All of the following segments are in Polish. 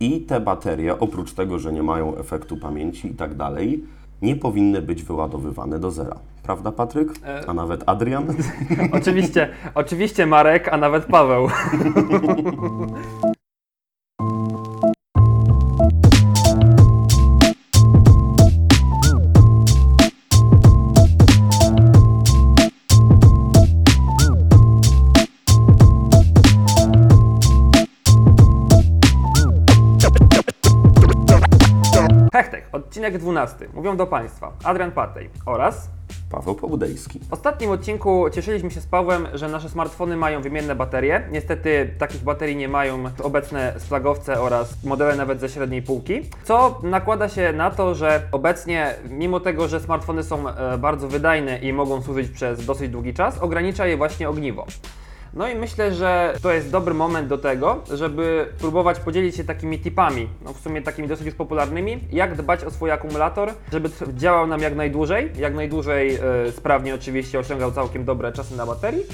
I te baterie, oprócz tego, że nie mają efektu pamięci i tak dalej, nie powinny być wyładowywane do zera. Prawda, Patryk? E- A nawet Adrian? Oczywiście, oczywiście Marek, a nawet Paweł. odcinek 12. Mówią do Państwa Adrian Patej oraz Paweł Pobudejski. W ostatnim odcinku cieszyliśmy się z Pawłem, że nasze smartfony mają wymienne baterie. Niestety takich baterii nie mają obecne splagowce oraz modele nawet ze średniej półki, co nakłada się na to, że obecnie, mimo tego, że smartfony są e, bardzo wydajne i mogą służyć przez dosyć długi czas, ogranicza je właśnie ogniwo. No i myślę, że to jest dobry moment do tego, żeby próbować podzielić się takimi tipami, no w sumie takimi dosyć popularnymi, jak dbać o swój akumulator, żeby działał nam jak najdłużej, jak najdłużej e, sprawnie oczywiście osiągał całkiem dobre czasy na baterii.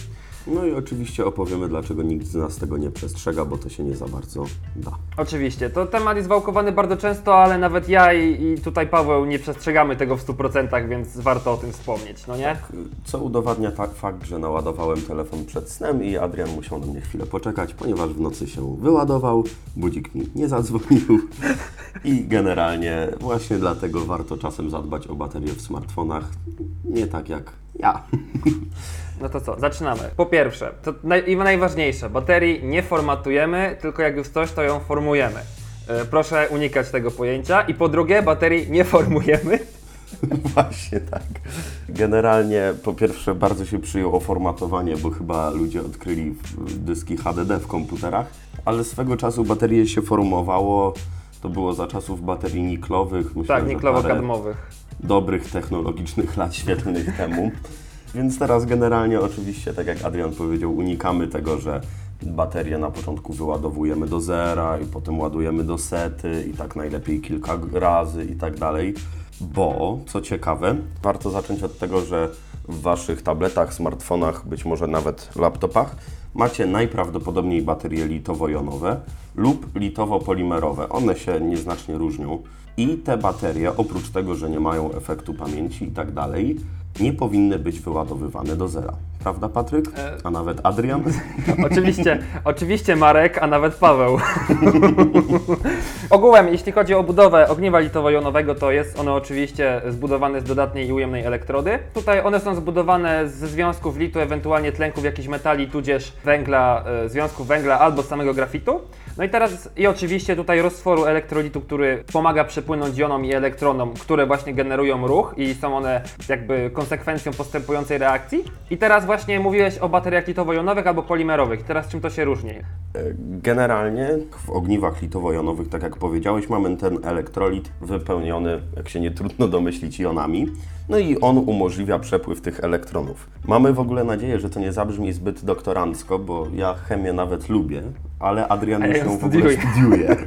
No i oczywiście opowiemy, dlaczego nikt z nas tego nie przestrzega, bo to się nie za bardzo da. Oczywiście, to temat jest wałkowany bardzo często, ale nawet ja i, i tutaj Paweł nie przestrzegamy tego w 100%, więc warto o tym wspomnieć, no nie? Co udowadnia tak fakt, że naładowałem telefon przed snem i Adrian musiał na mnie chwilę poczekać, ponieważ w nocy się wyładował, budzik mi nie zadzwonił i generalnie właśnie dlatego warto czasem zadbać o baterię w smartfonach, nie tak jak ja. No to co, zaczynamy. Po pierwsze, to naj, i najważniejsze, baterii nie formatujemy, tylko jak już coś, to ją formujemy. E, proszę unikać tego pojęcia. I po drugie, baterii nie formujemy. Właśnie tak. Generalnie po pierwsze bardzo się przyjęło formatowanie, bo chyba ludzie odkryli dyski HDD w komputerach, ale swego czasu baterie się formowało. To było za czasów baterii niklowych. Myślę, Tak, niklowo-kadmowych. Dobrych technologicznych lat świetlnych temu. Więc teraz generalnie oczywiście, tak jak Adrian powiedział, unikamy tego, że baterię na początku wyładowujemy do zera i potem ładujemy do sety i tak najlepiej kilka razy i tak dalej. Bo, co ciekawe, warto zacząć od tego, że w Waszych tabletach, smartfonach, być może nawet laptopach macie najprawdopodobniej baterie litowo-jonowe lub litowo-polimerowe. One się nieznacznie różnią. I te baterie, oprócz tego, że nie mają efektu pamięci i tak dalej, nie powinny być wyładowywane do zera. Prawda, Patryk? E- A nawet Adrian? Oczywiście, oczywiście Marek, a nawet Paweł. Ogółem, jeśli chodzi o budowę ogniwa litowo-jonowego, to jest ono oczywiście zbudowane z dodatniej i ujemnej elektrody. Tutaj one są zbudowane ze związków litu, ewentualnie tlenków jakichś metali, tudzież węgla, e, związków węgla albo samego grafitu. No i teraz, i oczywiście tutaj roztworu elektrolitu, który pomaga przepłynąć jonom i elektronom, które właśnie generują ruch i są one jakby konsekwencją postępującej reakcji. I teraz właśnie mówiłeś o bateriach litowo-jonowych albo polimerowych. Teraz czym to się różni? Generalnie w ogniwach litowo-jonowych, tak jak powiedziałeś, mamy ten elektrolit wypełniony, jak się nie trudno domyślić, jonami. No i on umożliwia przepływ tych elektronów. Mamy w ogóle nadzieję, że to nie zabrzmi zbyt doktorancko, bo ja chemię nawet lubię, ale Adrian ja już ją w ogóle studiuje.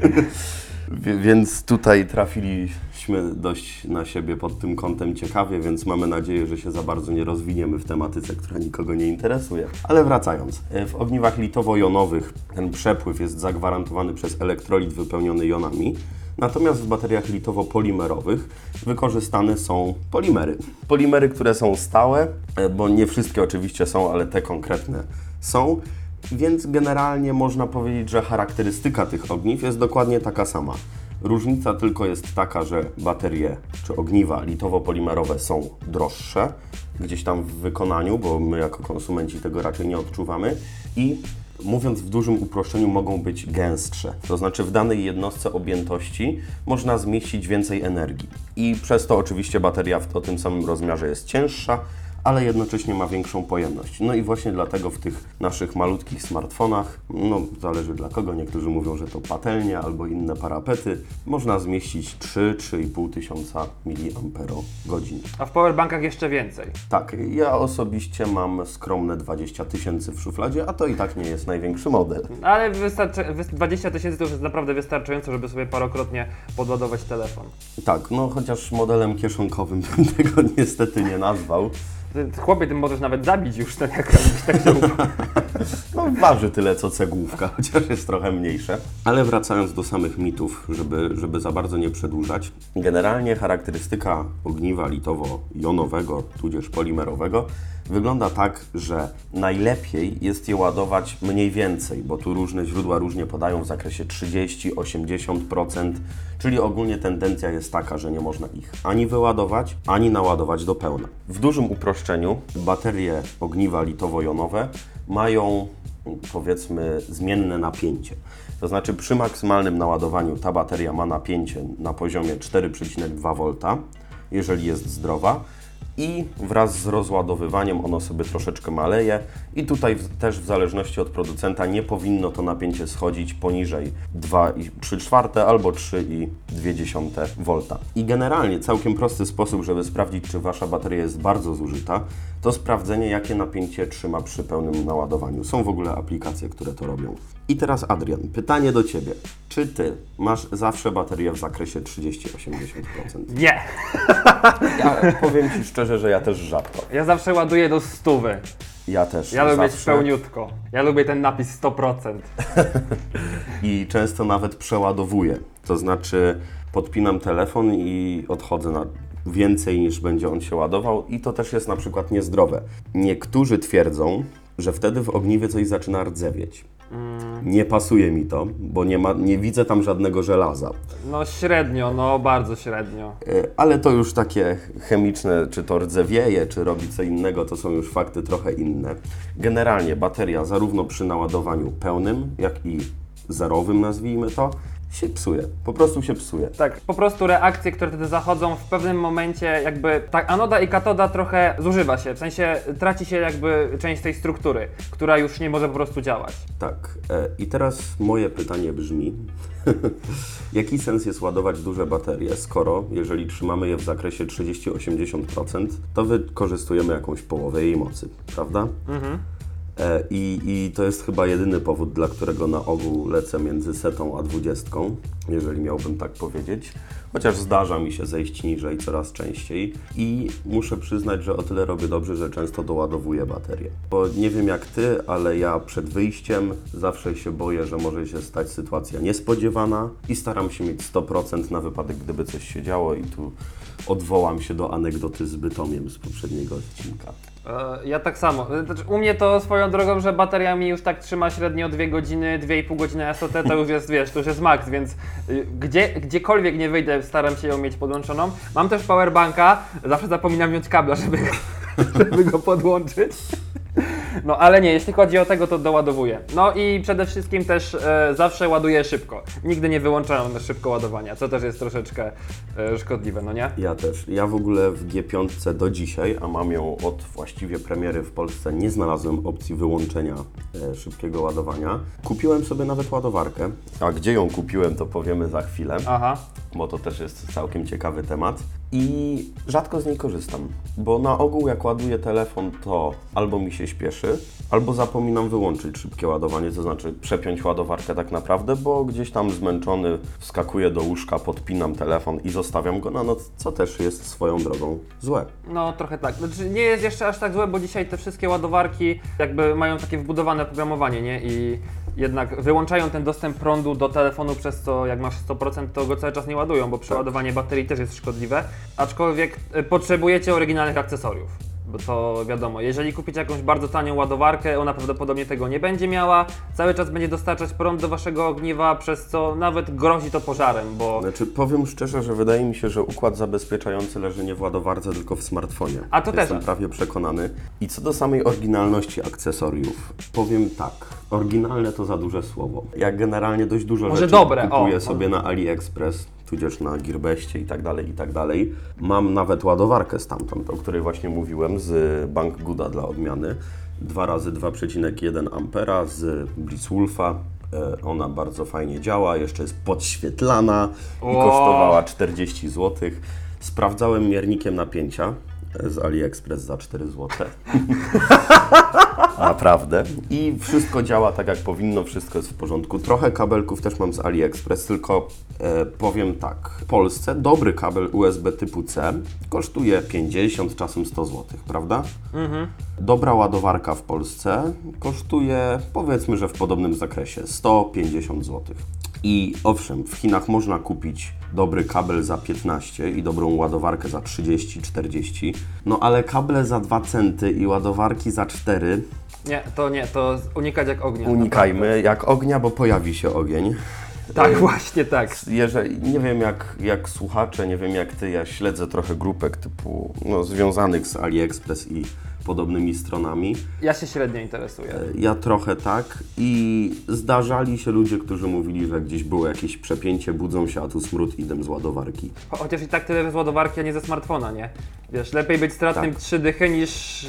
Więc tutaj trafiliśmy dość na siebie pod tym kątem ciekawie, więc mamy nadzieję, że się za bardzo nie rozwiniemy w tematyce, która nikogo nie interesuje. Ale wracając, e, w ogniwach litowo-jonowych ten przepływ jest zagwarantowany przez elektrolit wypełniony jonami. Natomiast w bateriach litowo-polimerowych wykorzystane są polimery. Polimery, które są stałe, e, bo nie wszystkie oczywiście są, ale te konkretne są. Więc generalnie można powiedzieć, że charakterystyka tych ogniw jest dokładnie taka sama. Różnica tylko jest taka, że baterie czy ogniwa litowo-polimerowe są droższe, gdzieś tam w wykonaniu, bo my jako konsumenci tego raczej nie odczuwamy i mówiąc w dużym uproszczeniu, mogą być gęstsze. To znaczy w danej jednostce objętości można zmieścić więcej energii. I przez to oczywiście bateria w tym samym rozmiarze jest cięższa, ale jednocześnie ma większą pojemność. No i właśnie dlatego w tych naszych malutkich smartfonach, no zależy dla kogo, niektórzy mówią, że to patelnie albo inne parapety, można zmieścić 3-3,5 tysiąca mAh. A w powerbankach jeszcze więcej. Tak, ja osobiście mam skromne 20 tysięcy w szufladzie, a to i tak nie jest największy model. Ale wystarczy, wys- 20 tysięcy to już jest naprawdę wystarczająco, żeby sobie parokrotnie podładować telefon. Tak, no chociaż modelem kieszonkowym bym tego niestety nie nazwał. Chłopie, ty możesz nawet zabić już, tak jak jakbyś tak. No No, waży tyle co cegłówka, chociaż jest trochę mniejsze. Ale wracając do samych mitów, żeby, żeby za bardzo nie przedłużać. Generalnie charakterystyka ogniwa litowo-jonowego, tudzież polimerowego, wygląda tak, że najlepiej jest je ładować mniej więcej, bo tu różne źródła różnie podają w zakresie 30-80%, czyli ogólnie tendencja jest taka, że nie można ich ani wyładować, ani naładować do pełna. W dużym uproszczeniu baterie ogniwa litowo-jonowe mają powiedzmy zmienne napięcie. To znaczy przy maksymalnym naładowaniu ta bateria ma napięcie na poziomie 4,2 V, jeżeli jest zdrowa i wraz z rozładowywaniem ono sobie troszeczkę maleje i tutaj też w zależności od producenta nie powinno to napięcie schodzić poniżej 2,3 czwarte albo 3,2 V. I generalnie całkiem prosty sposób, żeby sprawdzić, czy Wasza bateria jest bardzo zużyta, to sprawdzenie, jakie napięcie trzyma przy pełnym naładowaniu. Są w ogóle aplikacje, które to robią. I teraz Adrian, pytanie do Ciebie. Czy Ty masz zawsze baterię w zakresie 30-80%? Nie! Ja powiem Ci szczerze, że ja też rzadko. Ja zawsze ładuję do stówy. Ja też Ja lubię mieć zawsze. pełniutko. Ja lubię ten napis 100%. I często nawet przeładowuję. To znaczy podpinam telefon i odchodzę na więcej niż będzie on się ładował i to też jest na przykład niezdrowe. Niektórzy twierdzą, że wtedy w ogniwie coś zaczyna rdzewieć. Nie pasuje mi to, bo nie, ma, nie widzę tam żadnego żelaza. No średnio, no bardzo średnio. E, Ale to już takie chemiczne, czy to rdzewieje, czy robi co innego, to są już fakty trochę inne. Generalnie bateria zarówno przy naładowaniu pełnym, jak i zerowym, nazwijmy to, się psuje. Po prostu się psuje. Tak, po prostu reakcje, które wtedy zachodzą w pewnym momencie, jakby tak anoda i katoda trochę zużywa się, w sensie traci się jakby część tej struktury, która już nie może po prostu działać. Tak. E, I teraz moje pytanie brzmi: jaki sens jest ładować duże baterie, skoro jeżeli trzymamy je w zakresie 30-80%, to wykorzystujemy jakąś połowę jej mocy, prawda? E, I, I to jest chyba jedyny powód, dla którego na ogół lecę między setą a dwudziestką, jeżeli miałbym tak powiedzieć. Chociaż zdarza mi się zejść niżej coraz częściej i muszę przyznać, że o tyle robię dobrze, że często doładowuję baterię. Bo nie wiem jak ty, ale ja przed wyjściem zawsze się boję, że może się stać sytuacja niespodziewana i staram się mieć 100% na wypadek, gdyby coś się działo i tu odwołam się do anegdoty z Bytomiem z poprzedniego odcinka. E, Ja tak samo. E, Znaczy, u mnie to swoją drogą, że bateria mi już tak trzyma średnio 2 godziny, 2,5 godziny SOT, to już jest, wiesz, to już jest max, więc y, gdzie, gdziekolwiek nie wyjdę, staram się ją mieć podłączoną. Mam też powerbanka, zawsze zapominam wziąć kabla, żeby, żeby go podłączyć. No ale nie, jeśli chodzi o tego, to doładowuję. No i przede wszystkim też e, zawsze ładuję szybko. Nigdy nie wyłączałem na szybko ładowania, co też jest troszeczkę e, szkodliwe, no nie? Ja też. Ja w ogóle w G5 do dzisiaj, a mam ją od właściwie premiery w Polsce, nie znalazłem opcji wyłączenia e, szybkiego ładowania. Kupiłem sobie nawet ładowarkę. A gdzie ją kupiłem, to powiemy za chwilę, Aha. bo to też jest całkiem ciekawy temat. I rzadko z niej korzystam, bo na ogół jak ładuję telefon, to albo mi się śpieszy, albo zapominam wyłączyć szybkie ładowanie, to znaczy przepiąć ładowarkę tak naprawdę, bo gdzieś tam zmęczony wskakuję do łóżka, podpinam telefon i zostawiam go na noc, co też jest swoją drogą złe. No trochę tak. Znaczy nie jest jeszcze aż tak złe, bo dzisiaj te wszystkie ładowarki jakby mają takie wbudowane oprogramowanie, nie? I jednak wyłączają ten dostęp prądu do telefonu, przez co jak masz 100% to go cały czas nie ładują, bo przeładowanie baterii też jest szkodliwe. Aczkolwiek y, potrzebujecie oryginalnych akcesoriów. To wiadomo, jeżeli kupicie jakąś bardzo tanią ładowarkę, ona prawdopodobnie tego nie będzie miała, cały czas będzie dostarczać prąd do waszego ogniwa, przez co nawet grozi to pożarem, bo Znaczy, powiem szczerze, że wydaje mi się, że układ zabezpieczający leży nie w ładowarce, tylko w smartfonie. A to też. Jestem prawie przekonany. I co do samej oryginalności akcesoriów, powiem tak. Oryginalne to za duże słowo. Ja generalnie dość dużo Może rzeczy dobre, kupuję o. sobie na AliExpress, tudzież na Gearbestie i tak dalej, i tak dalej. Mam nawet ładowarkę stamtąd, o której właśnie mówiłem, z Bank Gooda dla odmiany. 2 razy 2,1 ampera z Blitzwolfa. E, Ona bardzo fajnie działa, jeszcze jest podświetlana i kosztowała 40 zł. Sprawdzałem miernikiem napięcia z AliExpress za 4 zł. Naprawdę. I wszystko działa tak jak powinno, wszystko jest w porządku. Trochę kabelków też mam z AliExpress, tylko e, powiem tak. W Polsce dobry kabel USB typu C kosztuje 50, czasem 100 zł, prawda? Dobra ładowarka w Polsce kosztuje powiedzmy, że w podobnym zakresie 150 zł. I owszem, w Chinach można kupić dobry kabel za 15 i dobrą ładowarkę za 30-40, no ale kable za 2 centy i ładowarki za 4 Nie, to nie, to unikać jak ognia. unikajmy jak ognia, bo pojawi się ogień. Tak, właśnie tak. Jeżeli, nie wiem jak, jak słuchacze, nie wiem jak ty, ja śledzę trochę grupek typu no, związanych z AliExpress i podobnymi stronami. Ja się średnio interesuję. Ja trochę tak i zdarzali się ludzie, którzy mówili, że gdzieś było jakieś przepięcie, budzą się, a tu smród idę z ładowarki. Cho- Chociaż i tak tyle z ładowarki, a nie ze smartfona, nie? Wiesz, lepiej być stratnym Tak. 3 dychy niż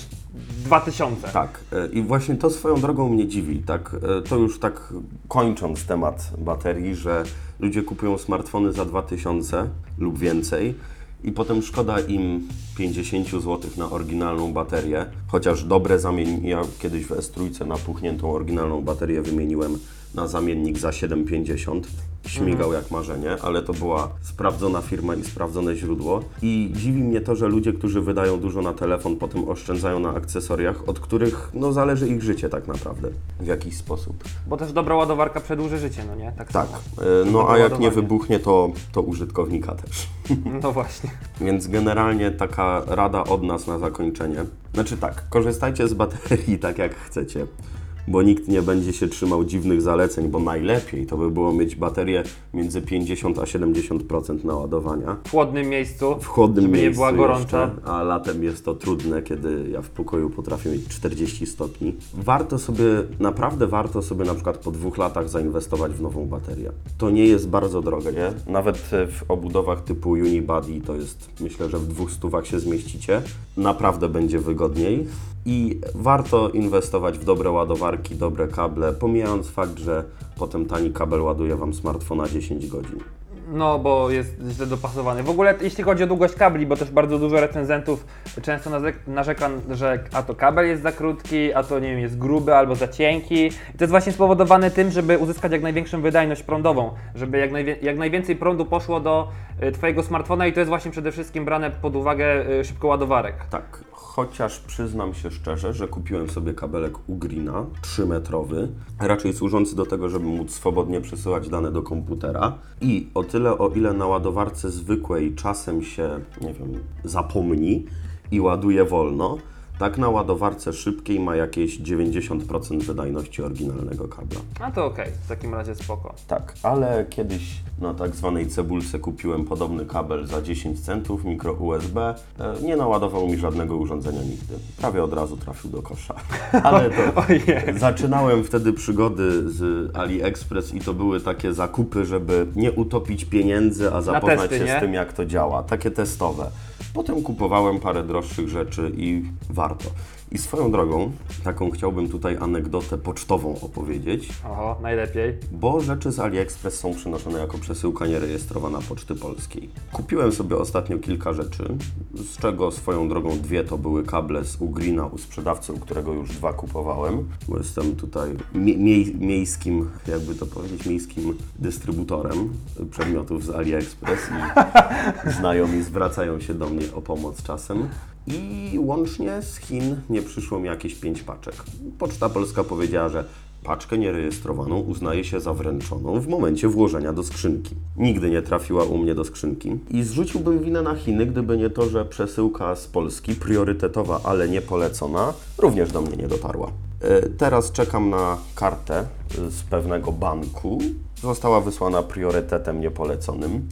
2000. Tak, e, i właśnie to swoją drogą mnie dziwi, tak, e, to już tak kończąc temat baterii, że ludzie kupują smartfony za 2000 lub więcej i potem szkoda im 50 zł na oryginalną baterię, chociaż dobre zamień, ja kiedyś w S3 na puchniętą oryginalną baterię wymieniłem na zamiennik za 7,50. Śmigał jak marzenie, ale to była sprawdzona firma i sprawdzone źródło. I dziwi mnie to, że ludzie, którzy wydają dużo na telefon, potem oszczędzają na akcesoriach, od których no, zależy ich życie tak naprawdę w jakiś sposób. Bo też dobra ładowarka przedłuży życie, no nie? Tak, Tak, e, no a jak nie wybuchnie, to, to użytkownika też. No właśnie. Więc generalnie taka rada od nas na zakończenie. Znaczy tak, korzystajcie z baterii tak jak chcecie, bo nikt nie będzie się trzymał dziwnych zaleceń, bo najlepiej to by było mieć baterię między 50 a 70% naładowania. W chłodnym miejscu. W chłodnym żeby miejscu nie była gorąca. Jeszcze, a latem jest to trudne, kiedy ja w pokoju potrafię mieć 40 stopni. Warto sobie, naprawdę warto sobie na przykład po dwóch latach zainwestować w nową baterię. To nie jest bardzo drogie, nie? Nawet e, w obudowach typu Unibody to jest, myślę, że w dwóch stówach się zmieścicie. Naprawdę będzie wygodniej. I warto inwestować w dobre ładowarki, dobre kable, pomijając fakt, że potem tani kabel ładuje Wam smartfona 10 godzin. No, bo jest źle dopasowany. W ogóle jeśli chodzi o długość kabli, bo też bardzo dużo recenzentów często narzek- narzeka, że a to kabel jest za krótki, a to nie wiem, jest gruby albo za cienki. I to jest właśnie spowodowane tym, żeby uzyskać jak największą wydajność prądową, żeby jak, najwie- jak najwięcej prądu poszło do y, Twojego smartfona i to jest właśnie przede wszystkim brane pod uwagę y, szybkoładowarek. Tak, chociaż przyznam się szczerze, że kupiłem sobie kabelek Ugrina 3-metrowy, raczej służący do tego, żeby móc swobodnie przesyłać dane do komputera. I o tyle, o ile na ładowarce zwykłej czasem się, nie wiem, zapomni i ładuje wolno, tak na ładowarce szybkiej ma jakieś 90% wydajności oryginalnego kabla. A to okej, w takim razie spoko. Tak, ale kiedyś na tak zwanej cebulce kupiłem podobny kabel za 10 centów, mikro USB. E, Nie naładował mi żadnego urządzenia nigdy. Prawie od razu trafił do kosza. Ale to Ojej. zaczynałem wtedy przygody z AliExpress i to były takie zakupy, żeby nie utopić pieniędzy, a zapoznać testy, się nie? z tym, jak to działa. Takie testowe. Potem kupowałem parę droższych rzeczy i warto. I swoją drogą, taką chciałbym tutaj anegdotę pocztową opowiedzieć. Oho, najlepiej. Bo rzeczy z AliExpress są przynoszone jako przesyłka nierejestrowana Poczty Polskiej. Kupiłem sobie ostatnio kilka rzeczy, z czego swoją drogą dwie to były kable z Ugrina u sprzedawcy, u którego już dwa kupowałem, bo jestem tutaj mie- mie- miejskim, jakby to powiedzieć, miejskim dystrybutorem przedmiotów z AliExpress i znajomi zwracają się do mnie o pomoc czasem. I łącznie z Chin nie przyszło mi jakieś pięć paczek. Poczta Polska powiedziała, że paczkę nierejestrowaną uznaje się za wręczoną w momencie włożenia do skrzynki. Nigdy nie trafiła u mnie do skrzynki. I zrzuciłbym winę na Chiny, gdyby nie to, że przesyłka z Polski, priorytetowa, ale nie polecona, również do mnie nie dotarła. E, Teraz czekam na kartę z pewnego banku. Została wysłana priorytetem niepoleconym.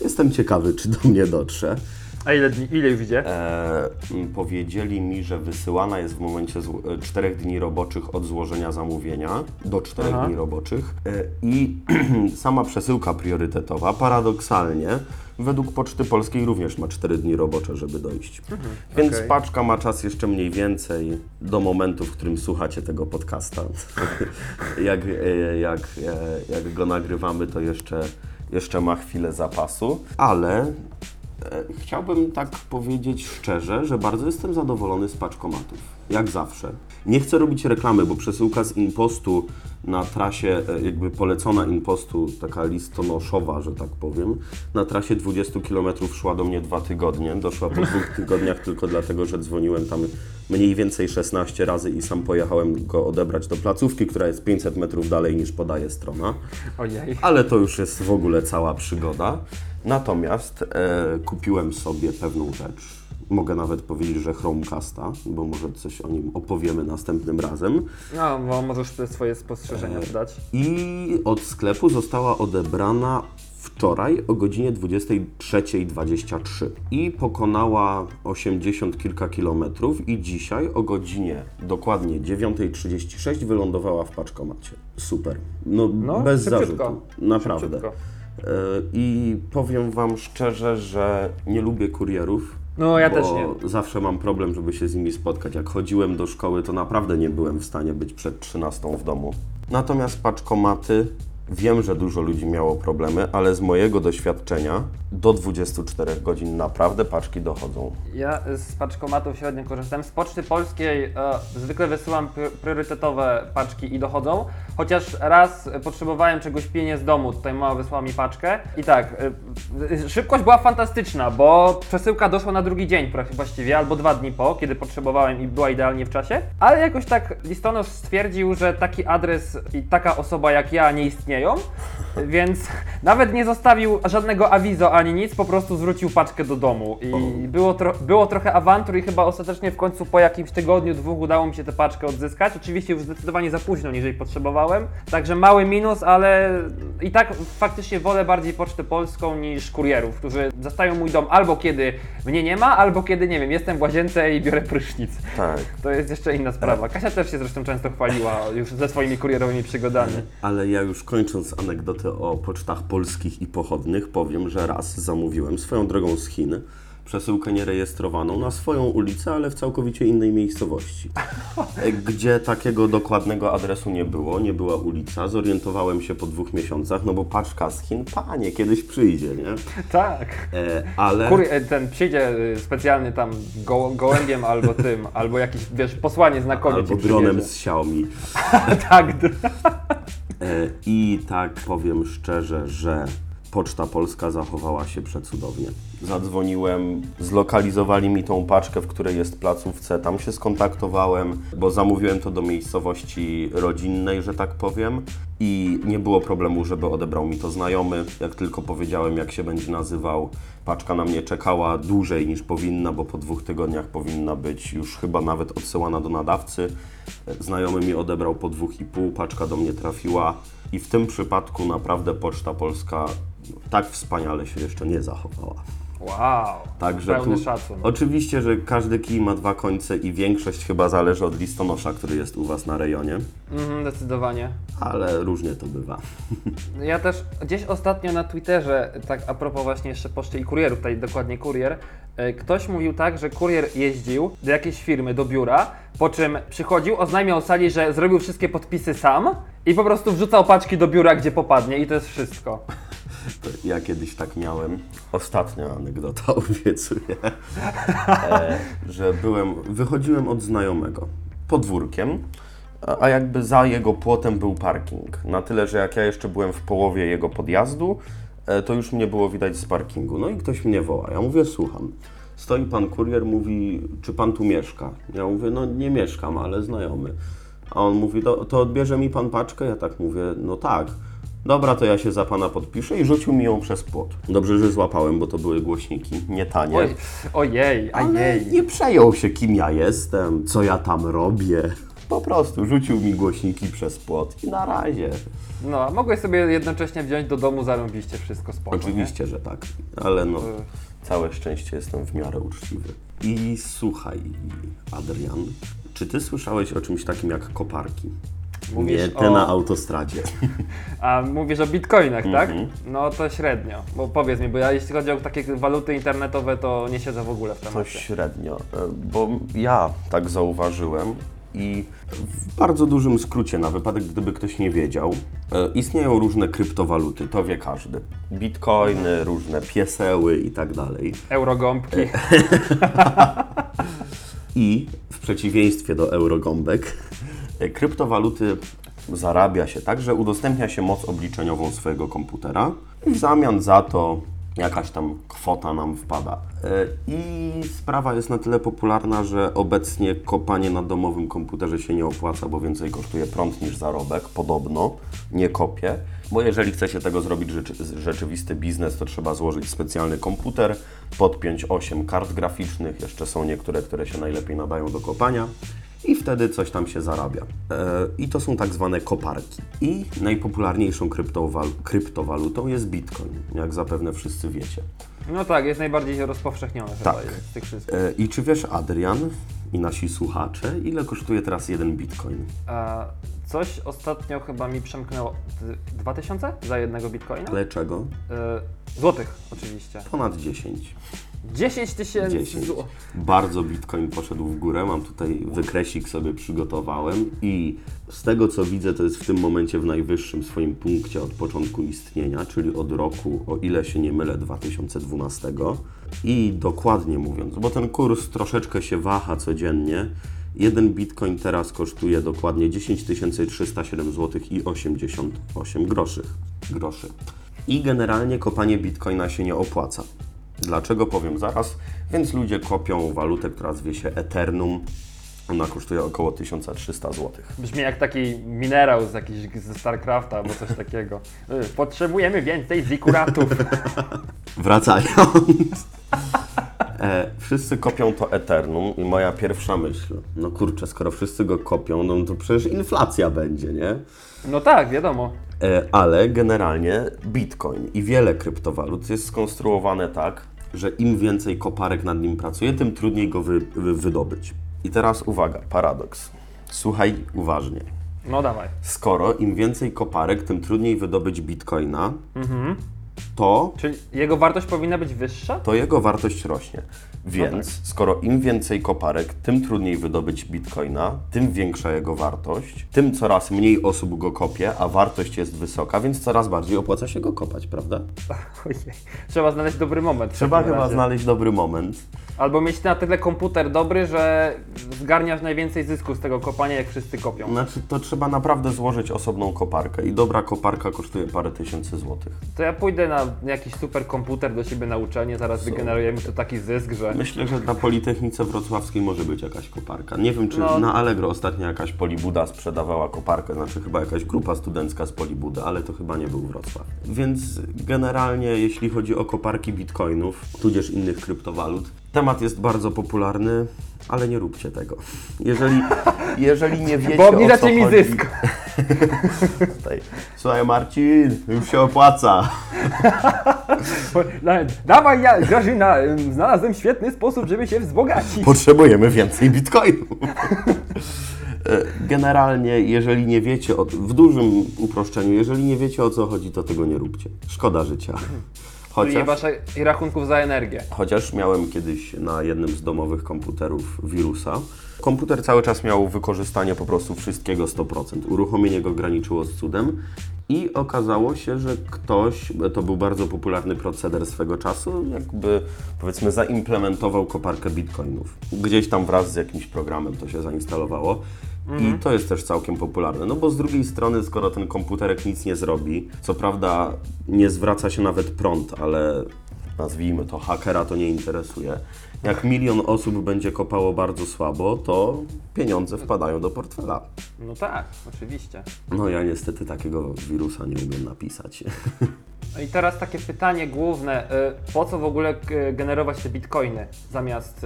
Jestem ciekawy, czy do mnie dotrze. A ile dni, ile? E, powiedzieli mi, że wysyłana jest w momencie zło- e, czterech dni roboczych od złożenia zamówienia do czterech Aha. dni roboczych e, i sama przesyłka priorytetowa paradoksalnie według Poczty Polskiej również ma 4 dni robocze, żeby dojść. Więc okej. paczka ma czas jeszcze mniej więcej do momentu, w którym słuchacie tego podcasta. jak, e, jak, e, jak go nagrywamy, to jeszcze, jeszcze ma chwilę zapasu, ale E, Chciałbym tak powiedzieć szczerze, że bardzo jestem zadowolony z paczkomatów. Jak zawsze. Nie chcę robić reklamy, bo przesyłka z Impostu na trasie, e, jakby polecona Impostu, taka listonoszowa, że tak powiem, na trasie 20 km szła do mnie dwa tygodnie. Doszła po dwóch tygodniach tylko dlatego, że dzwoniłem tam mniej więcej 16 razy i sam pojechałem go odebrać do placówki, która jest 500 metrów dalej niż podaje strona Ojej. ale to już jest w ogóle cała przygoda. Natomiast e, kupiłem sobie pewną rzecz. Mogę nawet powiedzieć, że Chromecasta, bo może coś o nim opowiemy następnym razem. No, bo możesz te swoje spostrzeżenia dać. I od sklepu została odebrana wczoraj o godzinie 23.23 i pokonała 80 kilka kilometrów i dzisiaj o godzinie dokładnie 9.36 wylądowała w paczkomacie. Super. No, No, bez szybciutko. zarzutu. Naprawdę. Szybciutko. E, I powiem Wam szczerze, że nie lubię kurierów. No, ja też nie. Zawsze mam problem, żeby się z nimi spotkać. Jak chodziłem do szkoły, to naprawdę nie byłem w stanie być przed 13 w domu. Natomiast paczkomaty, wiem, że dużo ludzi miało problemy, ale z mojego doświadczenia do 24 godzin naprawdę paczki dochodzą. Ja z paczkomatów średnio korzystam. Z Poczty Polskiej e, zwykle wysyłam pr- priorytetowe paczki i dochodzą. Chociaż raz potrzebowałem czegoś pilnie z domu, tutaj mama wysłała mi paczkę. I tak, e, e, szybkość była fantastyczna, bo przesyłka doszła na drugi dzień właściwie, albo dwa dni po, kiedy potrzebowałem i była idealnie w czasie. Ale jakoś tak listonosz stwierdził, że taki adres i taka osoba jak ja nie istnieją, więc nawet nie zostawił żadnego awizo ani nic, po prostu zwrócił paczkę do domu. I było, tro było trochę awantur i chyba ostatecznie w końcu po jakimś tygodniu, dwóch udało mi się tę paczkę odzyskać. Oczywiście już zdecydowanie za późno, niż jej potrzebowałem. Także mały minus, ale i tak faktycznie wolę bardziej Pocztę Polską niż kurierów, którzy zastają mój dom albo kiedy mnie nie ma, albo kiedy, nie wiem, jestem w łazience i biorę prysznic. Tak. To jest jeszcze inna sprawa. Kasia też się zresztą często chwaliła już ze swoimi kurierowymi przygodami. Ale ja już kończąc anegdotę o pocztach polskich i pochodnych, powiem, że raz zamówiłem swoją drogą z Chin przesyłkę nierejestrowaną na swoją ulicę, ale w całkowicie innej miejscowości. E, Gdzie takiego dokładnego adresu nie było, nie była ulica. Zorientowałem się po dwóch miesiącach, no bo paczka z Chin, panie, kiedyś przyjdzie, nie? Tak. E, ale... Kur, e, ten przyjdzie y, specjalny tam go, gołębiem albo tym, albo jakiś, wiesz, posłanie znakomy Albo dronem z Xiaomi. tak, E, I tak powiem szczerze, że Poczta Polska zachowała się przecudownie. Zadzwoniłem, zlokalizowali mi tą paczkę, w której jest placówce, tam się skontaktowałem, bo zamówiłem to do miejscowości rodzinnej, że tak powiem. I nie było problemu, żeby odebrał mi to znajomy. Jak tylko powiedziałem, jak się będzie nazywał, paczka na mnie czekała dłużej niż powinna, bo po dwóch tygodniach powinna być już chyba nawet odsyłana do nadawcy. Znajomy mi odebrał po dwóch i pół, paczka do mnie trafiła i w tym przypadku naprawdę Poczta Polska tak wspaniale się jeszcze nie zachowała. Wow. Także Pełny tu, szacun. oczywiście, że każdy kij ma dwa końce i większość chyba zależy od listonosza, który jest u Was na rejonie, Mhm, zdecydowanie. ale różnie to bywa. Ja też gdzieś ostatnio na Twitterze, tak a propos właśnie jeszcze poczty i kurierów, tutaj dokładnie kurier, e, ktoś mówił tak, że kurier jeździł do jakiejś firmy, do biura, po czym przychodził, oznajmiał sali, że zrobił wszystkie podpisy sam i po prostu wrzucał paczki do biura, gdzie popadnie i to jest wszystko. To ja kiedyś tak miałem. Ostatnia anegdota, obiecuję. E, że byłem, wychodziłem od znajomego podwórkiem, a, jakby za jego płotem był parking. Na tyle, że jak ja jeszcze byłem w połowie jego podjazdu, e, to już mnie było widać z parkingu. No i ktoś mnie woła. Ja mówię, słucham. Stoi pan kurier, mówi, czy pan tu mieszka? Ja mówię, no nie mieszkam, ale znajomy. A on mówi, to, to odbierze mi pan paczkę? Ja tak mówię, no tak. Dobra, to ja się za pana podpiszę i rzucił mi ją przez płot. Dobrze, że złapałem, bo to były głośniki, nie tanie. Oj, ojej, Ale ajej. nie przejął się, kim ja jestem, co ja tam robię. Po prostu rzucił mi głośniki przez płot i na razie. No, a mogłeś sobie jednocześnie wziąć do domu, zarąbiście wszystko spoko? Oczywiście, że tak, ale no, Ech. całe szczęście jestem w miarę uczciwy. I słuchaj, Adrian, czy ty słyszałeś o czymś takim jak koparki? Mówisz nie te o- na autostradzie. A mówisz o bitcoinach, tak? Mhm. No to średnio. Bo powiedz mi, bo ja jeśli chodzi o takie waluty internetowe, to nie siedzę w ogóle w To temacie. średnio, e, bo ja tak zauważyłem, I w bardzo dużym skrócie, na wypadek gdyby ktoś nie wiedział, e, istnieją różne kryptowaluty, to wie każdy. Bitcoiny, różne pieseły i tak dalej. Eurogąbki. I w przeciwieństwie do eurogąbek, e, kryptowaluty zarabia się tak, że udostępnia się moc obliczeniową swojego komputera i w zamian za to jakaś tam kwota nam wpada. E, I sprawa jest na tyle popularna, że obecnie kopanie na domowym komputerze się nie opłaca, bo więcej kosztuje prąd niż zarobek, podobno, nie kopię. Bo jeżeli chce się tego zrobić rzeczy, rzeczywisty biznes, to trzeba złożyć specjalny komputer, podpiąć 8 kart graficznych, jeszcze są niektóre, które się najlepiej nadają do kopania i wtedy coś tam się zarabia. E, I to są tak zwane koparki. I najpopularniejszą kryptowal kryptowalutą jest Bitcoin, jak zapewne wszyscy wiecie. No tak, jest najbardziej rozpowszechniony chyba Tak. z tych wszystkich. E, I czy wiesz, Adrian i nasi słuchacze, ile kosztuje teraz jeden Bitcoin? A coś ostatnio chyba mi przemknęło. d- 2000 za jednego bitcoina? Ale czego? Złotych oczywiście. Ponad 10. 10 tysięcy 10. złotych. Bardzo Bitcoin poszedł w górę. Mam tutaj wykresik sobie przygotowałem i z tego co widzę, to jest w tym momencie w najwyższym swoim punkcie od początku istnienia, czyli od roku, o ile się nie mylę, 2012. I dokładnie mówiąc, bo ten kurs troszeczkę się waha codziennie. Jeden bitcoin teraz kosztuje dokładnie 10 307 zł i 88 groszy. groszy. I generalnie kopanie bitcoina się nie opłaca. Dlaczego powiem zaraz? Więc ludzie kopią walutę, która zwie się Eternum. Ona kosztuje około 1300 zł. Brzmi jak taki minerał z jakiś ze StarCrafta albo coś takiego. Y, Potrzebujemy więcej zikuratów. Wracając. E, wszyscy kopią to Eternum i moja pierwsza myśl, no kurczę, skoro wszyscy go kopią, no to przecież inflacja będzie, nie? No tak, wiadomo. E, ale generalnie Bitcoin i wiele kryptowalut jest skonstruowane tak, że im więcej koparek nad nim pracuje, tym trudniej go wy, wy, wydobyć. I teraz uwaga, paradoks. Słuchaj uważnie. No dawaj. Skoro im więcej koparek, tym trudniej wydobyć bitcoina, Mhm. To, Czyli jego wartość powinna być wyższa? to jego wartość rośnie. Więc tak. skoro im więcej koparek, tym trudniej wydobyć bitcoina, tym większa jego wartość, tym coraz mniej osób go kopie, a wartość jest wysoka, więc coraz bardziej opłaca się go kopać, prawda? Ojej. Trzeba znaleźć dobry moment. Trzeba chyba razie. znaleźć dobry moment. Albo mieć na tyle komputer dobry, że zgarniasz najwięcej zysku z tego kopania, jak wszyscy kopią. Znaczy, to trzeba naprawdę złożyć osobną koparkę i dobra koparka kosztuje parę tysięcy złotych. To ja pójdę na jakiś super komputer do siebie na uczelnię, zaraz wygenerujemy tu taki zysk, że... Myślę, że na Politechnice Wrocławskiej może być jakaś koparka. Nie wiem, czy No. na Allegro ostatnio jakaś Polibuda sprzedawała koparkę, znaczy chyba jakaś grupa studencka z Polibudy, ale to chyba nie był Wrocław. Więc generalnie, jeśli chodzi o koparki bitcoinów, tudzież innych kryptowalut, temat jest bardzo popularny, ale nie róbcie tego. Jeżeli, jeżeli nie wiecie Bo o co obniżacie mi chodzi... zysk. Tutaj. Słuchaj Marcin, już się opłaca. Da- Dawaj, ja, Grażyna, ym, znalazłem świetny sposób, żeby się wzbogacić. Potrzebujemy więcej bitcoinów. E, Generalnie, jeżeli nie wiecie, o, w dużym uproszczeniu, jeżeli nie wiecie o co chodzi, to tego nie róbcie. Szkoda życia. Czyli Chociaż, wasze i rachunków za energię. chociaż miałem kiedyś na jednym z domowych komputerów wirusa. Komputer cały czas miał wykorzystanie po prostu wszystkiego 100%. Uruchomienie go graniczyło z cudem i okazało się, że ktoś, to był bardzo popularny proceder swego czasu, jakby powiedzmy zaimplementował koparkę bitcoinów. Gdzieś tam wraz z jakimś programem to się zainstalowało. I to jest też całkiem popularne. No bo z drugiej strony, skoro ten komputerek nic nie zrobi, co prawda nie zwraca się nawet prąd, ale nazwijmy to, hakera to nie interesuje. Jak milion osób będzie kopało bardzo słabo, to pieniądze wpadają do portfela. No tak, oczywiście. No ja niestety takiego wirusa nie umiem napisać. No I teraz takie pytanie główne. y, Po co w ogóle y, generować te bitcoiny, zamiast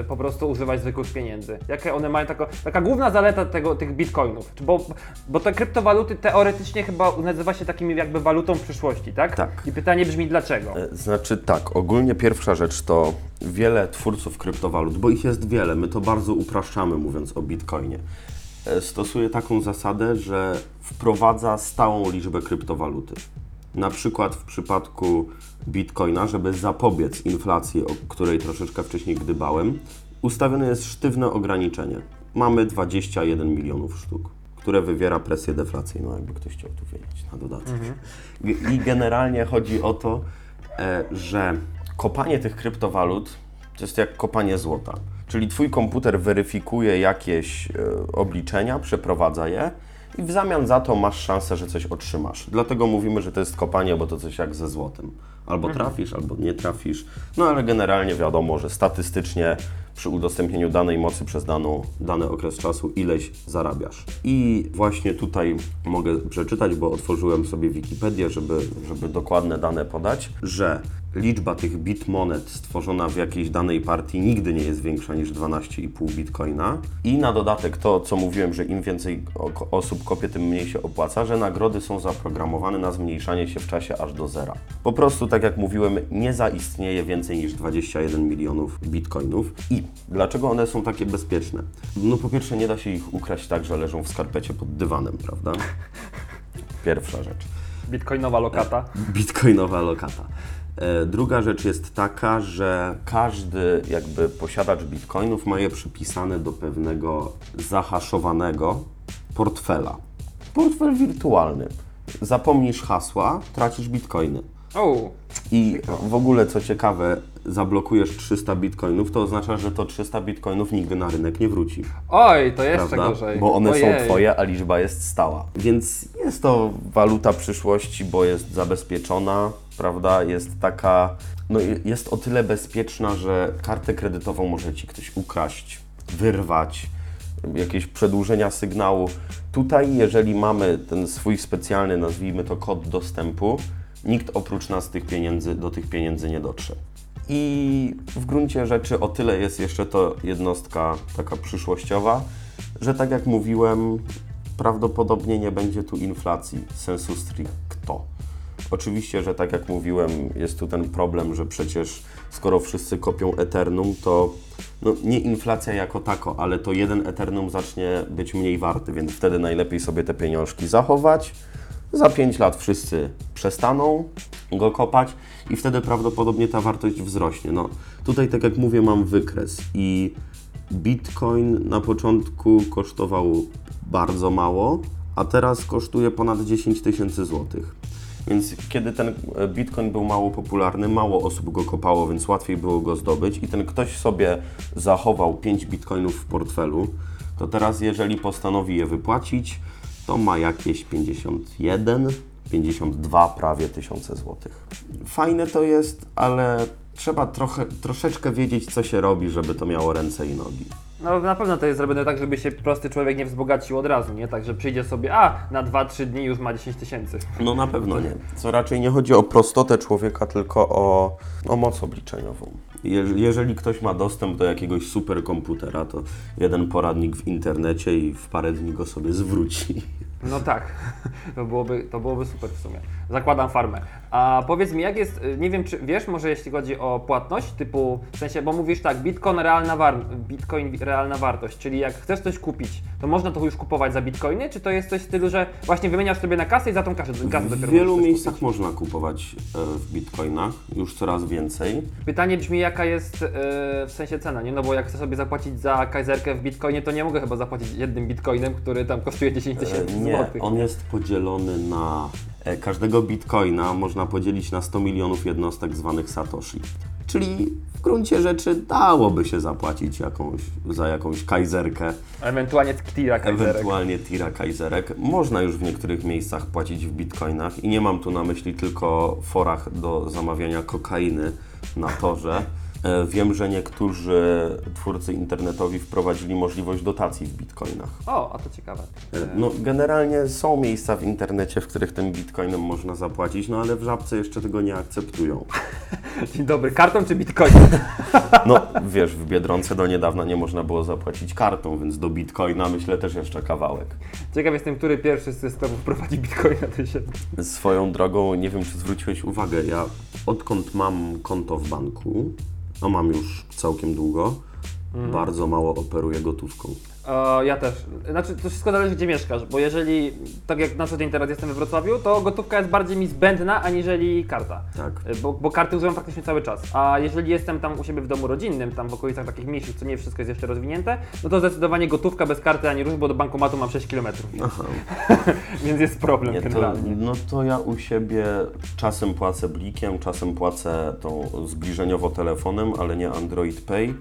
y, po prostu używać zwykłych pieniędzy? Jakie one mają tako, taka główna zaleta tego, tych bitcoinów? Czy Bo, bo te kryptowaluty teoretycznie chyba nazywa się takimi jakby walutą przyszłości, tak? Tak. I pytanie brzmi dlaczego? E, Znaczy tak, ogólnie pierwsza rzecz to wiele twórców kryptowalut, bo ich jest wiele, my to bardzo upraszczamy mówiąc o bitcoinie, e, stosuje taką zasadę, że wprowadza stałą liczbę kryptowaluty. Na przykład w przypadku bitcoina, żeby zapobiec inflacji, o której troszeczkę wcześniej gdybałem, ustawione jest sztywne ograniczenie. mamy 21 milionów sztuk, które wywiera presję deflacyjną, jakby ktoś chciał tu wiedzieć na dodatek. G- I generalnie chodzi o to, e, że kopanie tych kryptowalut to jest jak kopanie złota. Czyli twój komputer weryfikuje jakieś e, obliczenia, przeprowadza je i w zamian za to masz szansę, że coś otrzymasz. Dlatego mówimy, że to jest kopanie, bo to coś jak ze złotem. Albo trafisz, albo nie trafisz. No ale generalnie wiadomo, że statystycznie przy udostępnieniu danej mocy przez daną, dany okres czasu ileś zarabiasz. I właśnie tutaj mogę przeczytać, bo otworzyłem sobie Wikipedię, żeby, żeby dokładne dane podać, że liczba tych bitmonet stworzona w jakiejś danej partii nigdy nie jest większa niż 12,5 bitcoina. I na dodatek to, co mówiłem, że im więcej osób kopie, tym mniej się opłaca, że nagrody są zaprogramowane na zmniejszanie się w czasie aż do zera. Po prostu, tak jak mówiłem, nie zaistnieje więcej niż 21 milionów bitcoinów. I dlaczego one są takie bezpieczne? No po pierwsze, nie da się ich ukraść tak, że leżą w skarpecie pod dywanem, prawda? Pierwsza rzecz Bitcoinowa lokata. bitcoinowa lokata. E, Druga rzecz jest taka, że każdy jakby posiadacz bitcoinów ma je przypisane do pewnego zahaszowanego portfela. Portfel wirtualny. Zapomnisz hasła, tracisz bitcoiny. O, I w ogóle, co ciekawe, zablokujesz 300 bitcoinów, to oznacza, że to 300 bitcoinów nigdy na rynek nie wróci oj, to jeszcze prawda? gorzej. Bo one Ojej. są twoje, a liczba jest stała. Więc jest to waluta przyszłości, bo jest zabezpieczona, prawda? Jest taka, no jest o tyle bezpieczna, że kartę kredytową może ci ktoś ukraść, wyrwać, jakieś przedłużenia sygnału. Tutaj, jeżeli mamy ten swój specjalny, nazwijmy to kod dostępu, nikt oprócz nas tych pieniędzy, do tych pieniędzy nie dotrze. I w gruncie rzeczy o tyle jest jeszcze to jednostka taka przyszłościowa, że tak jak mówiłem, prawdopodobnie nie będzie tu inflacji sensu stricto. Oczywiście, że tak jak mówiłem, jest tu ten problem, że przecież skoro wszyscy kopią Eternum, to no, nie inflacja jako tako, ale to jeden Eternum zacznie być mniej warty, więc wtedy najlepiej sobie te pieniążki zachować. Za 5 lat wszyscy przestaną go kopać i wtedy prawdopodobnie ta wartość wzrośnie. No, tutaj, tak jak mówię, mam wykres i Bitcoin na początku kosztował bardzo mało, a teraz kosztuje ponad 10 tysięcy złotych. Więc kiedy ten e, Bitcoin był mało popularny, mało osób go kopało, więc łatwiej było go zdobyć i ten ktoś sobie zachował 5 Bitcoinów w portfelu, to teraz jeżeli postanowi je wypłacić, to ma jakieś 51, 52 prawie tysiące złotych. Fajne to jest, ale trzeba trochę, troszeczkę wiedzieć, co się robi, żeby to miało ręce i nogi. No na pewno to jest zrobione tak, żeby się prosty człowiek nie wzbogacił od razu, nie? Tak, że przyjdzie sobie, a na 2-3 dni już ma 10 tysięcy. No na pewno nie. Co raczej nie chodzi o prostotę człowieka, tylko o, o moc obliczeniową. Je, jeżeli ktoś ma dostęp do jakiegoś superkomputera, to jeden poradnik w internecie i w parę dni go sobie zwróci. No tak, to byłoby, to byłoby super w sumie. Zakładam farmę. A powiedz mi, jak jest, y, nie wiem czy wiesz, może jeśli chodzi o płatność, typu, w sensie, bo mówisz tak, Bitcoin realna, war, Bitcoin realna wartość, czyli jak chcesz coś kupić, to można to już kupować za Bitcoiny, czy to jest coś w stylu, że właśnie wymieniasz sobie na kasę i za tą kasę, kasę W dopiero wielu możesz coś miejscach kupić? można kupować e, w bitcoinach, już coraz więcej. Pytanie brzmi, jaka jest y, w sensie cena, nie? No bo jak chcę sobie zapłacić za kajzerkę w Bitcoinie, to nie mogę chyba zapłacić jednym Bitcoinem, który tam kosztuje 10 tysięcy E, Nie, złotych. on jest podzielony na e, każdego bitcoina można podzielić na 100 milionów jednostek zwanych satoshi. Czyli w gruncie rzeczy dałoby się zapłacić jakąś, za jakąś kajzerkę, Ewentualnie tira kajzerek. ewentualnie tira kajzerek. Można już w niektórych miejscach płacić w bitcoinach i nie mam tu na myśli tylko forach do zamawiania kokainy na torze. E, Wiem, że niektórzy twórcy internetowi wprowadzili możliwość dotacji w bitcoinach. O, a to ciekawe. E, No, generalnie są miejsca w internecie, w których tym bitcoinem można zapłacić, no ale w żabce jeszcze tego nie akceptują. Dzień dobry, kartą czy bitcoinem? No, wiesz, w Biedronce do niedawna nie można było zapłacić kartą, więc do bitcoina myślę też jeszcze kawałek. Ciekaw jestem, który pierwszy z sklepów prowadzi bitcoina się. Swoją drogą, nie wiem czy zwróciłeś uwagę, ja odkąd mam konto w banku, a mam już całkiem długo, bardzo mało operuję gotówką. E, ja też. Znaczy, to wszystko zależy, gdzie mieszkasz, bo jeżeli, tak jak na co dzień teraz jestem we Wrocławiu, to gotówka jest bardziej mi zbędna, aniżeli karta. Tak. E, Bo, bo karty używam praktycznie cały czas. A jeżeli jestem tam u siebie w domu rodzinnym, tam w okolicach takich mniejszych, co nie wszystko jest jeszcze rozwinięte, no to zdecydowanie gotówka bez karty ani rusz, bo do bankomatu mam 6 km. Aha. Więc jest problem Nie, to, generalnie. no to ja u siebie czasem płacę blikiem, czasem płacę tą zbliżeniowo telefonem, ale nie Android Pay.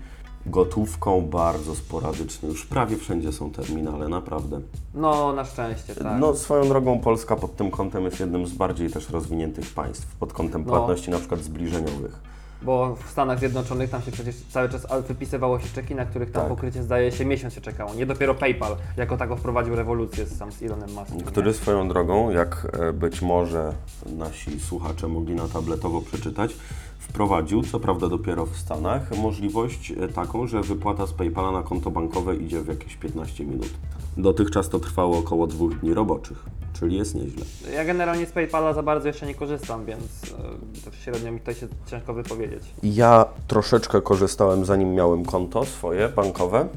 Gotówką bardzo sporadycznie. Już prawie wszędzie są terminale, naprawdę. No, na szczęście, tak. No swoją drogą Polska pod tym kątem jest jednym z bardziej też rozwiniętych państw, pod kątem No. płatności na przykład zbliżeniowych. Bo w Stanach Zjednoczonych tam się przecież cały czas wypisywało się czeki, na których tam Tak. pokrycie zdaje się miesiąc się czekało. Nie dopiero PayPal jako tako wprowadził rewolucję z, sam z Elonem Muskiem. Który swoją drogą, jak e, być może nasi słuchacze mogli na tabletowo przeczytać, wprowadził, co prawda dopiero w Stanach, możliwość e, taką, że wypłata z PayPala na konto bankowe idzie w jakieś 15 minut. Dotychczas to trwało około dwóch dni roboczych, czyli jest nieźle. Ja generalnie z PayPala za bardzo jeszcze nie korzystam, więc e, średnio mi tutaj się ciężko wypowiedzieć. Ja troszeczkę korzystałem zanim miałem konto swoje bankowe.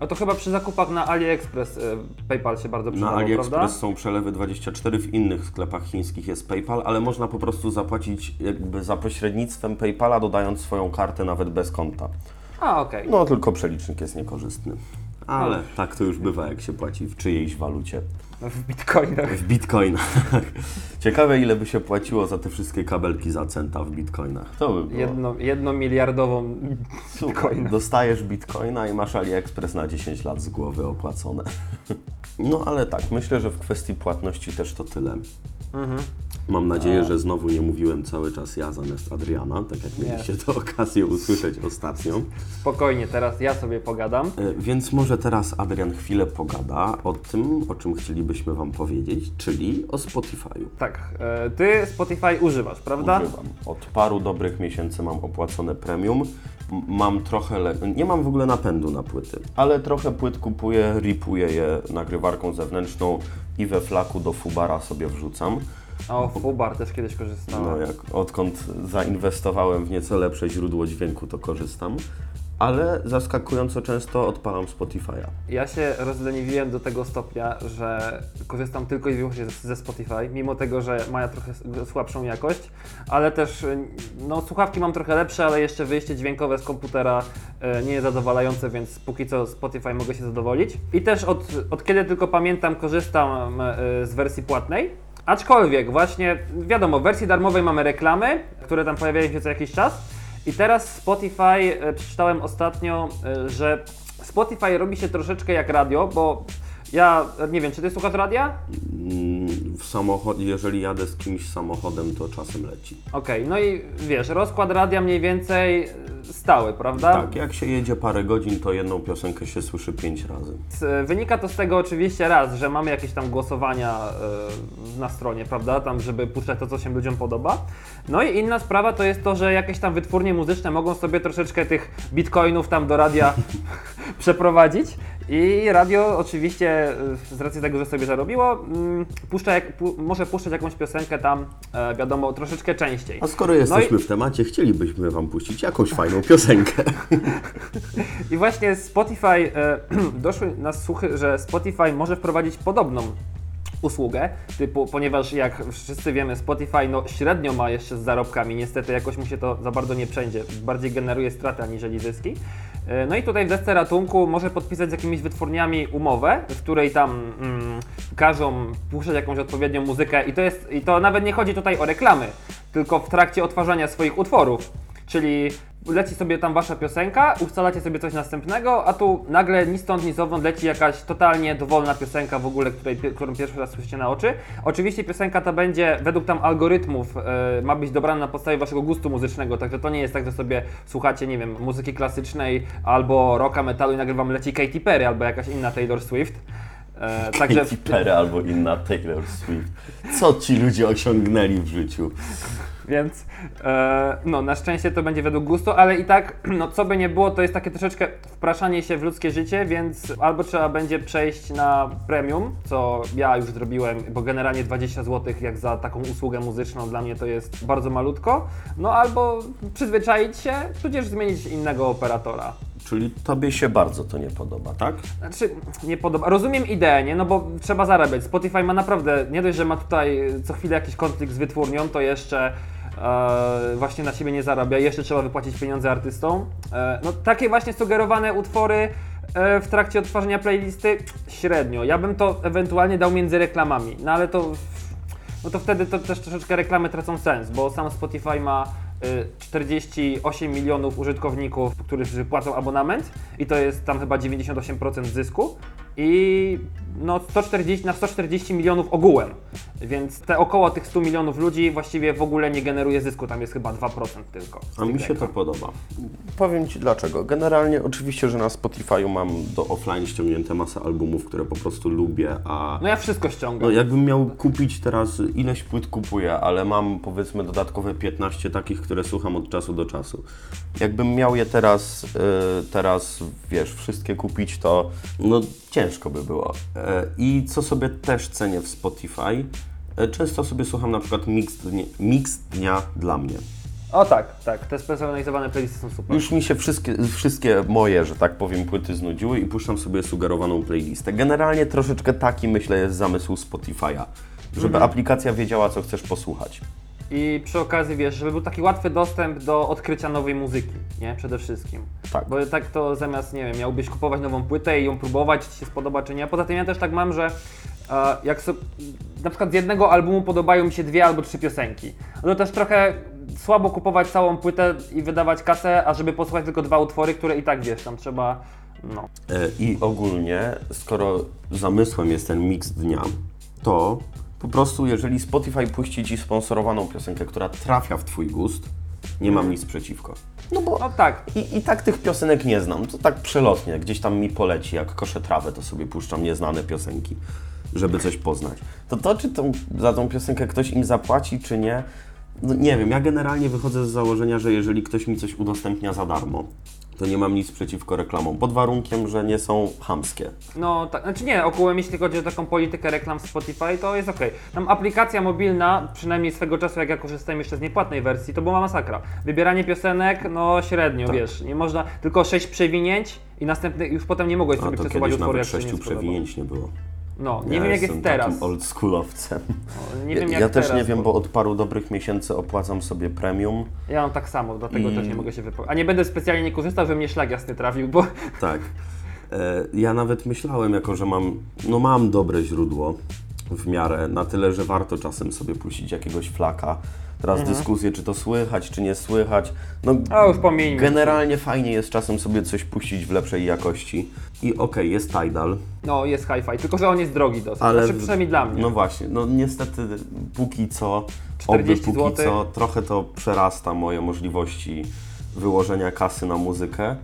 A to chyba przy zakupach na AliExpress e, PayPal się bardzo Na przydało, AliExpress prawda? są przelewy 24, w innych sklepach chińskich jest PayPal, ale można po prostu zapłacić jakby za pośrednictwem PayPala, dodając swoją kartę nawet bez konta. A, okej. No, tylko przelicznik jest niekorzystny. Ale tak to już bywa, jak się płaci w czyjejś walucie. W bitcoinach. W bitcoinach. Ciekawe, ile by się płaciło za te wszystkie kabelki za centa w bitcoinach. To by było. Jedno, jedną miliardową bitcoina. Dostajesz bitcoina i masz AliExpress na 10 lat z głowy opłacone. No ale tak, myślę, że w kwestii płatności też to tyle. Mhm. Mam nadzieję, że znowu nie mówiłem cały czas ja zamiast Adriana, tak jak mieliście to okazję usłyszeć ostatnio. Spokojnie, teraz ja sobie pogadam. E, Więc może teraz Adrian chwilę pogada o tym, o czym chcielibyśmy Wam powiedzieć, czyli o Spotify'u. Tak, e, ty Spotify używasz, prawda? Używam. Od paru dobrych miesięcy mam opłacone premium. Mam trochę, le... nie mam w ogóle napędu na płyty, ale trochę płyt kupuję, ripuję je nagrywarką zewnętrzną i we flaku do Fubara sobie wrzucam. O, Fubar też kiedyś korzystałem. No jak odkąd zainwestowałem w nieco lepsze źródło dźwięku, to korzystam. Ale zaskakująco często odpalam Spotify'a. Ja się rozleniwiłem do tego stopnia, że korzystam tylko i wyłącznie ze- Spotify, mimo tego, że ma trochę słabszą jakość, ale też y, no, słuchawki mam trochę lepsze, ale jeszcze wyjście dźwiękowe z komputera e, nie jest zadowalające, więc póki co Spotify mogę się zadowolić. I też od, od kiedy tylko pamiętam, korzystam e, z wersji płatnej. Aczkolwiek właśnie, wiadomo, w wersji darmowej mamy reklamy, które tam pojawiają się co jakiś czas. I teraz Spotify, e, przeczytałem ostatnio, e, że Spotify robi się troszeczkę jak radio, bo ja nie wiem, czy ty słuchasz radia? W samochodzie, jeżeli jadę z kimś samochodem, to czasem leci. Okej, no i wiesz, rozkład radia mniej więcej e, stały, prawda? Tak, jak się jedzie parę godzin, to jedną piosenkę się słyszy pięć razy. S- Wynika to z tego oczywiście raz, że mamy jakieś tam głosowania e, na stronie, prawda, tam żeby puszczać to, co się ludziom podoba. No i inna sprawa to jest to, że jakieś tam wytwórnie muzyczne mogą sobie troszeczkę tych bitcoinów tam do radia przeprowadzić i radio oczywiście e, z racji tego, że sobie zarobiło, mm, puszcza jak, pu, może puszczać jakąś piosenkę tam, e, wiadomo, troszeczkę częściej. A skoro jesteśmy No i- w temacie, chcielibyśmy Wam puścić jakąś fajną piosenkę. I właśnie Spotify, e, doszły nas słuchy, że Spotify może wprowadzić podobną usługę, typu, ponieważ jak wszyscy wiemy, Spotify no, średnio ma jeszcze z zarobkami, niestety jakoś mu się to za bardzo nie przędzie, bardziej generuje straty aniżeli zyski. E, No i tutaj w desce ratunku może podpisać z jakimiś wytwórniami umowę, w której tam mm, każą puszczać jakąś odpowiednią muzykę i to jest, i to nawet nie chodzi tutaj o reklamy, tylko w trakcie odtwarzania swoich utworów. Czyli leci sobie tam wasza piosenka, ustalacie sobie coś następnego, a tu nagle ni stąd, ni zowąd leci jakaś totalnie dowolna piosenka w ogóle, której, którą pierwszy raz słyszycie na oczy. Oczywiście piosenka ta będzie według tam algorytmów, e, ma być dobrana na podstawie waszego gustu muzycznego, także to nie jest tak, że sobie słuchacie, nie wiem, muzyki klasycznej albo rocka, metalu i nagle wam leci Katy Perry albo jakaś inna Taylor Swift. E, także Katy Perry albo inna Taylor Swift. Co ci ludzie osiągnęli w życiu? Więc e, no, na szczęście to będzie według gustu, ale i tak, no co by nie było, to jest takie troszeczkę wpraszanie się w ludzkie życie, więc albo trzeba będzie przejść na premium, co ja już zrobiłem, bo generalnie 20 zł jak za taką usługę muzyczną dla mnie to jest bardzo malutko, no albo przyzwyczaić się, tudzież zmienić innego operatora. Czyli tobie się bardzo to nie podoba, tak? Znaczy, nie podoba. Rozumiem ideę, nie? No bo trzeba zarabiać. Spotify ma naprawdę, nie dość, że ma tutaj co chwilę jakiś konflikt z wytwórnią, to jeszcze e, właśnie na siebie nie zarabia. Jeszcze trzeba wypłacić pieniądze artystom. E, no takie właśnie sugerowane utwory e, w trakcie odtwarzania playlisty średnio. Ja bym to ewentualnie dał między reklamami, no ale to no to wtedy to też troszeczkę reklamy tracą sens, bo sam Spotify ma y, 48 milionów użytkowników, którzy płacą abonament i to jest tam chyba 98% zysku i no 140 na 140 milionów ogółem, więc te około tych 100 milionów ludzi właściwie w ogóle nie generuje zysku, tam jest chyba 2% tylko. A mi się to podoba. Powiem Ci dlaczego. Generalnie oczywiście, że na Spotify'u mam do offline ściągnięte masę albumów, które po prostu lubię, a No ja wszystko ściągam. no, jakbym miał kupić teraz, ileś płyt kupuję, ale mam powiedzmy dodatkowe 15 takich, które słucham od czasu do czasu. Jakbym miał je teraz, y, teraz wiesz, wszystkie kupić, to no ciężko by było. E, I co sobie też cenię w Spotify, e, często sobie słucham na przykład mix, dnie, mix dnia dla mnie. O tak, tak, te spersonalizowane playlisty są super. Już mi się wszystkie, wszystkie moje, że tak powiem, płyty znudziły i puszczam sobie sugerowaną playlistę. Generalnie troszeczkę taki, myślę, jest zamysł Spotify'a, żeby aplikacja wiedziała, co chcesz posłuchać. I przy okazji, wiesz, żeby był taki łatwy dostęp do odkrycia nowej muzyki, nie? Przede wszystkim. Tak. Bo tak to zamiast, nie wiem, miałbyś kupować nową płytę i ją próbować, czy ci się spodoba, czy nie. Poza tym ja też tak mam, że e, jak so, na przykład z jednego albumu podobają mi się dwie albo trzy piosenki, no to też trochę słabo kupować całą płytę i wydawać kasę, a żeby posłuchać tylko dwa utwory, które i tak, wiesz, tam trzeba, no. E, I ogólnie, skoro zamysłem jest ten miks dnia, to po prostu, jeżeli Spotify puści Ci sponsorowaną piosenkę, która trafia w Twój gust, nie mam nic przeciwko. No bo No tak, I, I tak tych piosenek nie znam, to tak przelotnie, gdzieś tam mi poleci, jak koszę trawę, to sobie puszczam nieznane piosenki, żeby coś poznać. To to, czy tą, za tą piosenkę ktoś im zapłaci, czy nie, no nie wiem, ja generalnie wychodzę z założenia, że jeżeli ktoś mi coś udostępnia za darmo, to nie mam nic przeciwko reklamom, pod warunkiem, że nie są chamskie. No tak, znaczy nie, ogółem jeśli chodzi o taką politykę reklam w Spotify, to jest ok. Tam aplikacja mobilna, przynajmniej swego czasu jak ja korzystałem jeszcze z niepłatnej wersji, to była masakra. Wybieranie piosenek, no średnio, Tak. wiesz, nie można, tylko sześć przewinięć i następny, już potem nie mogłeś A sobie to przesuwać kiedyś utworu, nawet jak sześciu przewinięć nie było. No, nie ja wiem jak jestem jest teraz. takim oldschoolowcem. No, nie wiem ja jak też teraz, nie wiem, bo od paru dobrych miesięcy opłacam sobie premium. Ja mam tak samo, dlatego I- też nie mogę się wypowiedzieć. A nie będę specjalnie nie korzystał, żeby mnie szlag jasny trafił, bo Tak. E, Ja nawet myślałem, jako że mam, no mam dobre źródło w miarę, na tyle, że warto czasem sobie puścić jakiegoś flaka. Teraz dyskusje, czy to słychać, czy nie słychać. No, A, już pomijmy. generalnie fajnie jest czasem sobie coś puścić w lepszej jakości. I okej, jest Tidal, no jest hi-fi, tylko że on jest drogi dosyć, ale... znaczy przynajmniej dla mnie. No właśnie, no niestety póki co, 40 oby póki złotych. co, trochę to przerasta moje możliwości wyłożenia kasy na muzykę.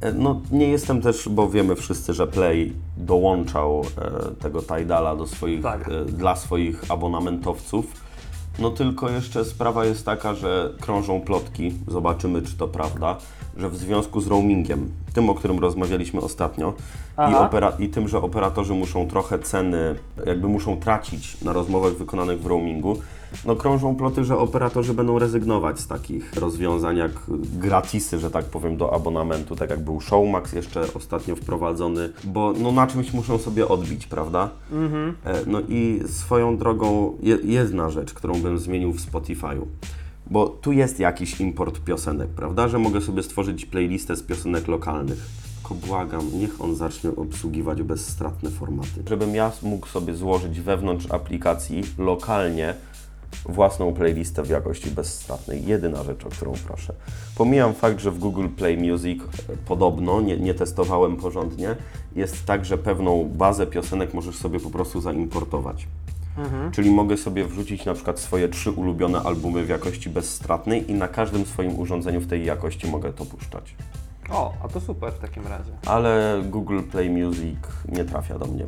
E, No nie jestem też, bo wiemy wszyscy, że Play dołączał e, tego Tidala do swoich, Tak. e, dla swoich abonamentowców. No tylko jeszcze sprawa jest taka, że krążą plotki, zobaczymy czy to prawda, że w związku z roamingiem, tym o którym rozmawialiśmy ostatnio, i, opera- i tym, że operatorzy muszą trochę ceny, jakby muszą tracić na rozmowach wykonanych w roamingu, no krążą ploty, że operatorzy będą rezygnować z takich rozwiązań jak gratisy, że tak powiem, do abonamentu, tak jak był Showmax jeszcze ostatnio wprowadzony, bo no na czymś muszą sobie odbić, prawda? E, No i swoją drogą je, jedna rzecz, którą bym zmienił w Spotify'u. Bo tu jest jakiś import piosenek, prawda? Że mogę sobie stworzyć playlistę z piosenek lokalnych. Tylko błagam, niech on zacznie obsługiwać bezstratne formaty. Żebym ja mógł sobie złożyć wewnątrz aplikacji lokalnie własną playlistę w jakości bezstratnej. Jedyna rzecz, o którą proszę. Pomijam fakt, że w Google Play Music e, podobno, nie, nie testowałem porządnie, jest tak, że pewną bazę piosenek możesz sobie po prostu zaimportować. Czyli mogę sobie wrzucić na przykład swoje trzy ulubione albumy w jakości bezstratnej i na każdym swoim urządzeniu w tej jakości mogę to puszczać. O, a to super w takim razie. Ale Google Play Music nie trafia do mnie.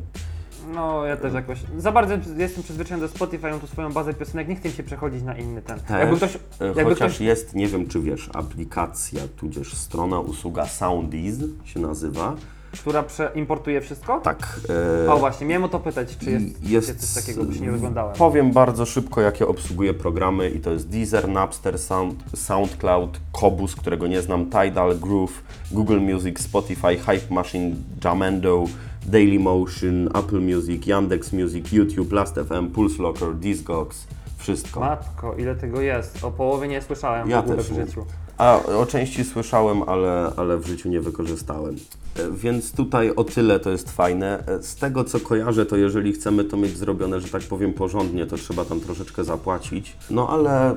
No, ja też jakoś. Za bardzo jestem przyzwyczajony do Spotify, mam tu swoją bazę piosenek, nie chcę mi się przechodzić na inny ten. Też, Jakby ktoś. e, Jakby chociaż ktoś jest, nie wiem czy wiesz, aplikacja, tudzież strona, usługa Soundease się nazywa, która importuje wszystko? Tak. O e, właśnie, miałem o to pytać, czy jest, jest jest coś takiego, się nie rozglądałem. Powiem bardzo szybko, jakie obsługuje programy i to jest Deezer, Napster, Sound, SoundCloud, Kobus, którego nie znam, Tidal, Groove, Google Music, Spotify, Hype Machine, Jamendo, Dailymotion, Apple Music, Yandex Music, YouTube, Last.fm, Pulse Locker, Discogs, wszystko. Matko, ile tego jest? O połowie nie słyszałem Ja w ogóle też w życiu. A o części słyszałem, ale, ale w życiu nie wykorzystałem. E, Więc tutaj o tyle to jest fajne. E, Z tego co kojarzę, to jeżeli chcemy to mieć zrobione, że tak powiem, porządnie, to trzeba tam troszeczkę zapłacić. No ale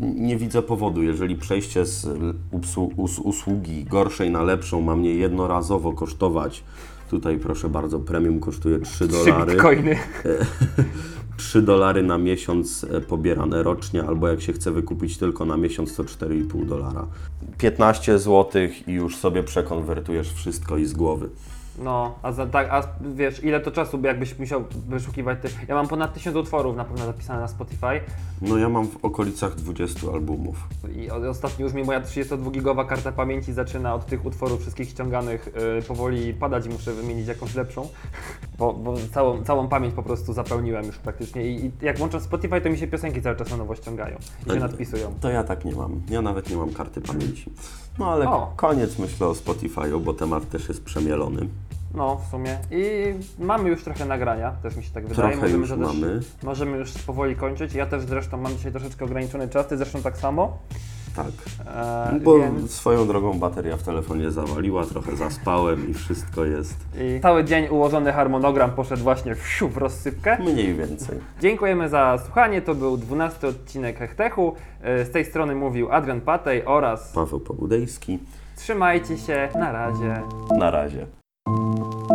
nie widzę powodu, jeżeli przejście z usłu- us- usługi gorszej na lepszą ma mnie jednorazowo kosztować. Tutaj proszę bardzo, premium kosztuje 3 Trzy dolary. bitcoiny. 3 dolary na miesiąc e, pobierane rocznie, albo jak się chce wykupić tylko na miesiąc, to 4,5 dolara. 15 zł i już sobie przekonwertujesz wszystko i z głowy. No, a, za, tak, a wiesz, ile to czasu by jakbyś musiał wyszukiwać tych... Ja mam ponad 1000 utworów na pewno zapisane na Spotify No ja mam w okolicach 20 albumów. i o- ostatnio już mi moja 32-gigowa karta pamięci zaczyna od tych utworów wszystkich ściąganych yy, powoli padać i muszę wymienić jakąś lepszą, bo, bo całą, całą pamięć po prostu zapełniłem już praktycznie I, i jak włączam Spotify, to mi się piosenki cały czas na nowo ściągają i się Tak. nadpisują. To ja tak nie mam. Ja nawet nie mam karty pamięci. No ale O. koniec myślę o Spotify'u, bo temat też jest przemielony. No, w sumie. I mamy już trochę nagrania, też mi się tak wydaje. Trochę już też, mamy. Możemy już powoli kończyć. Ja też zresztą mam dzisiaj troszeczkę ograniczony czas, ty zresztą tak samo. Tak. E, Bo więc... swoją drogą bateria w telefonie zawaliła, trochę zaspałem i wszystko jest I cały dzień ułożony harmonogram poszedł właśnie wsiu w rozsypkę. mniej więcej. Dziękujemy za słuchanie. To był 12 odcinek Hechtechu. E, Z tej strony mówił Adrian Patej oraz Paweł Pobudejski. trzymajcie się. Na razie. Na razie. Thank you.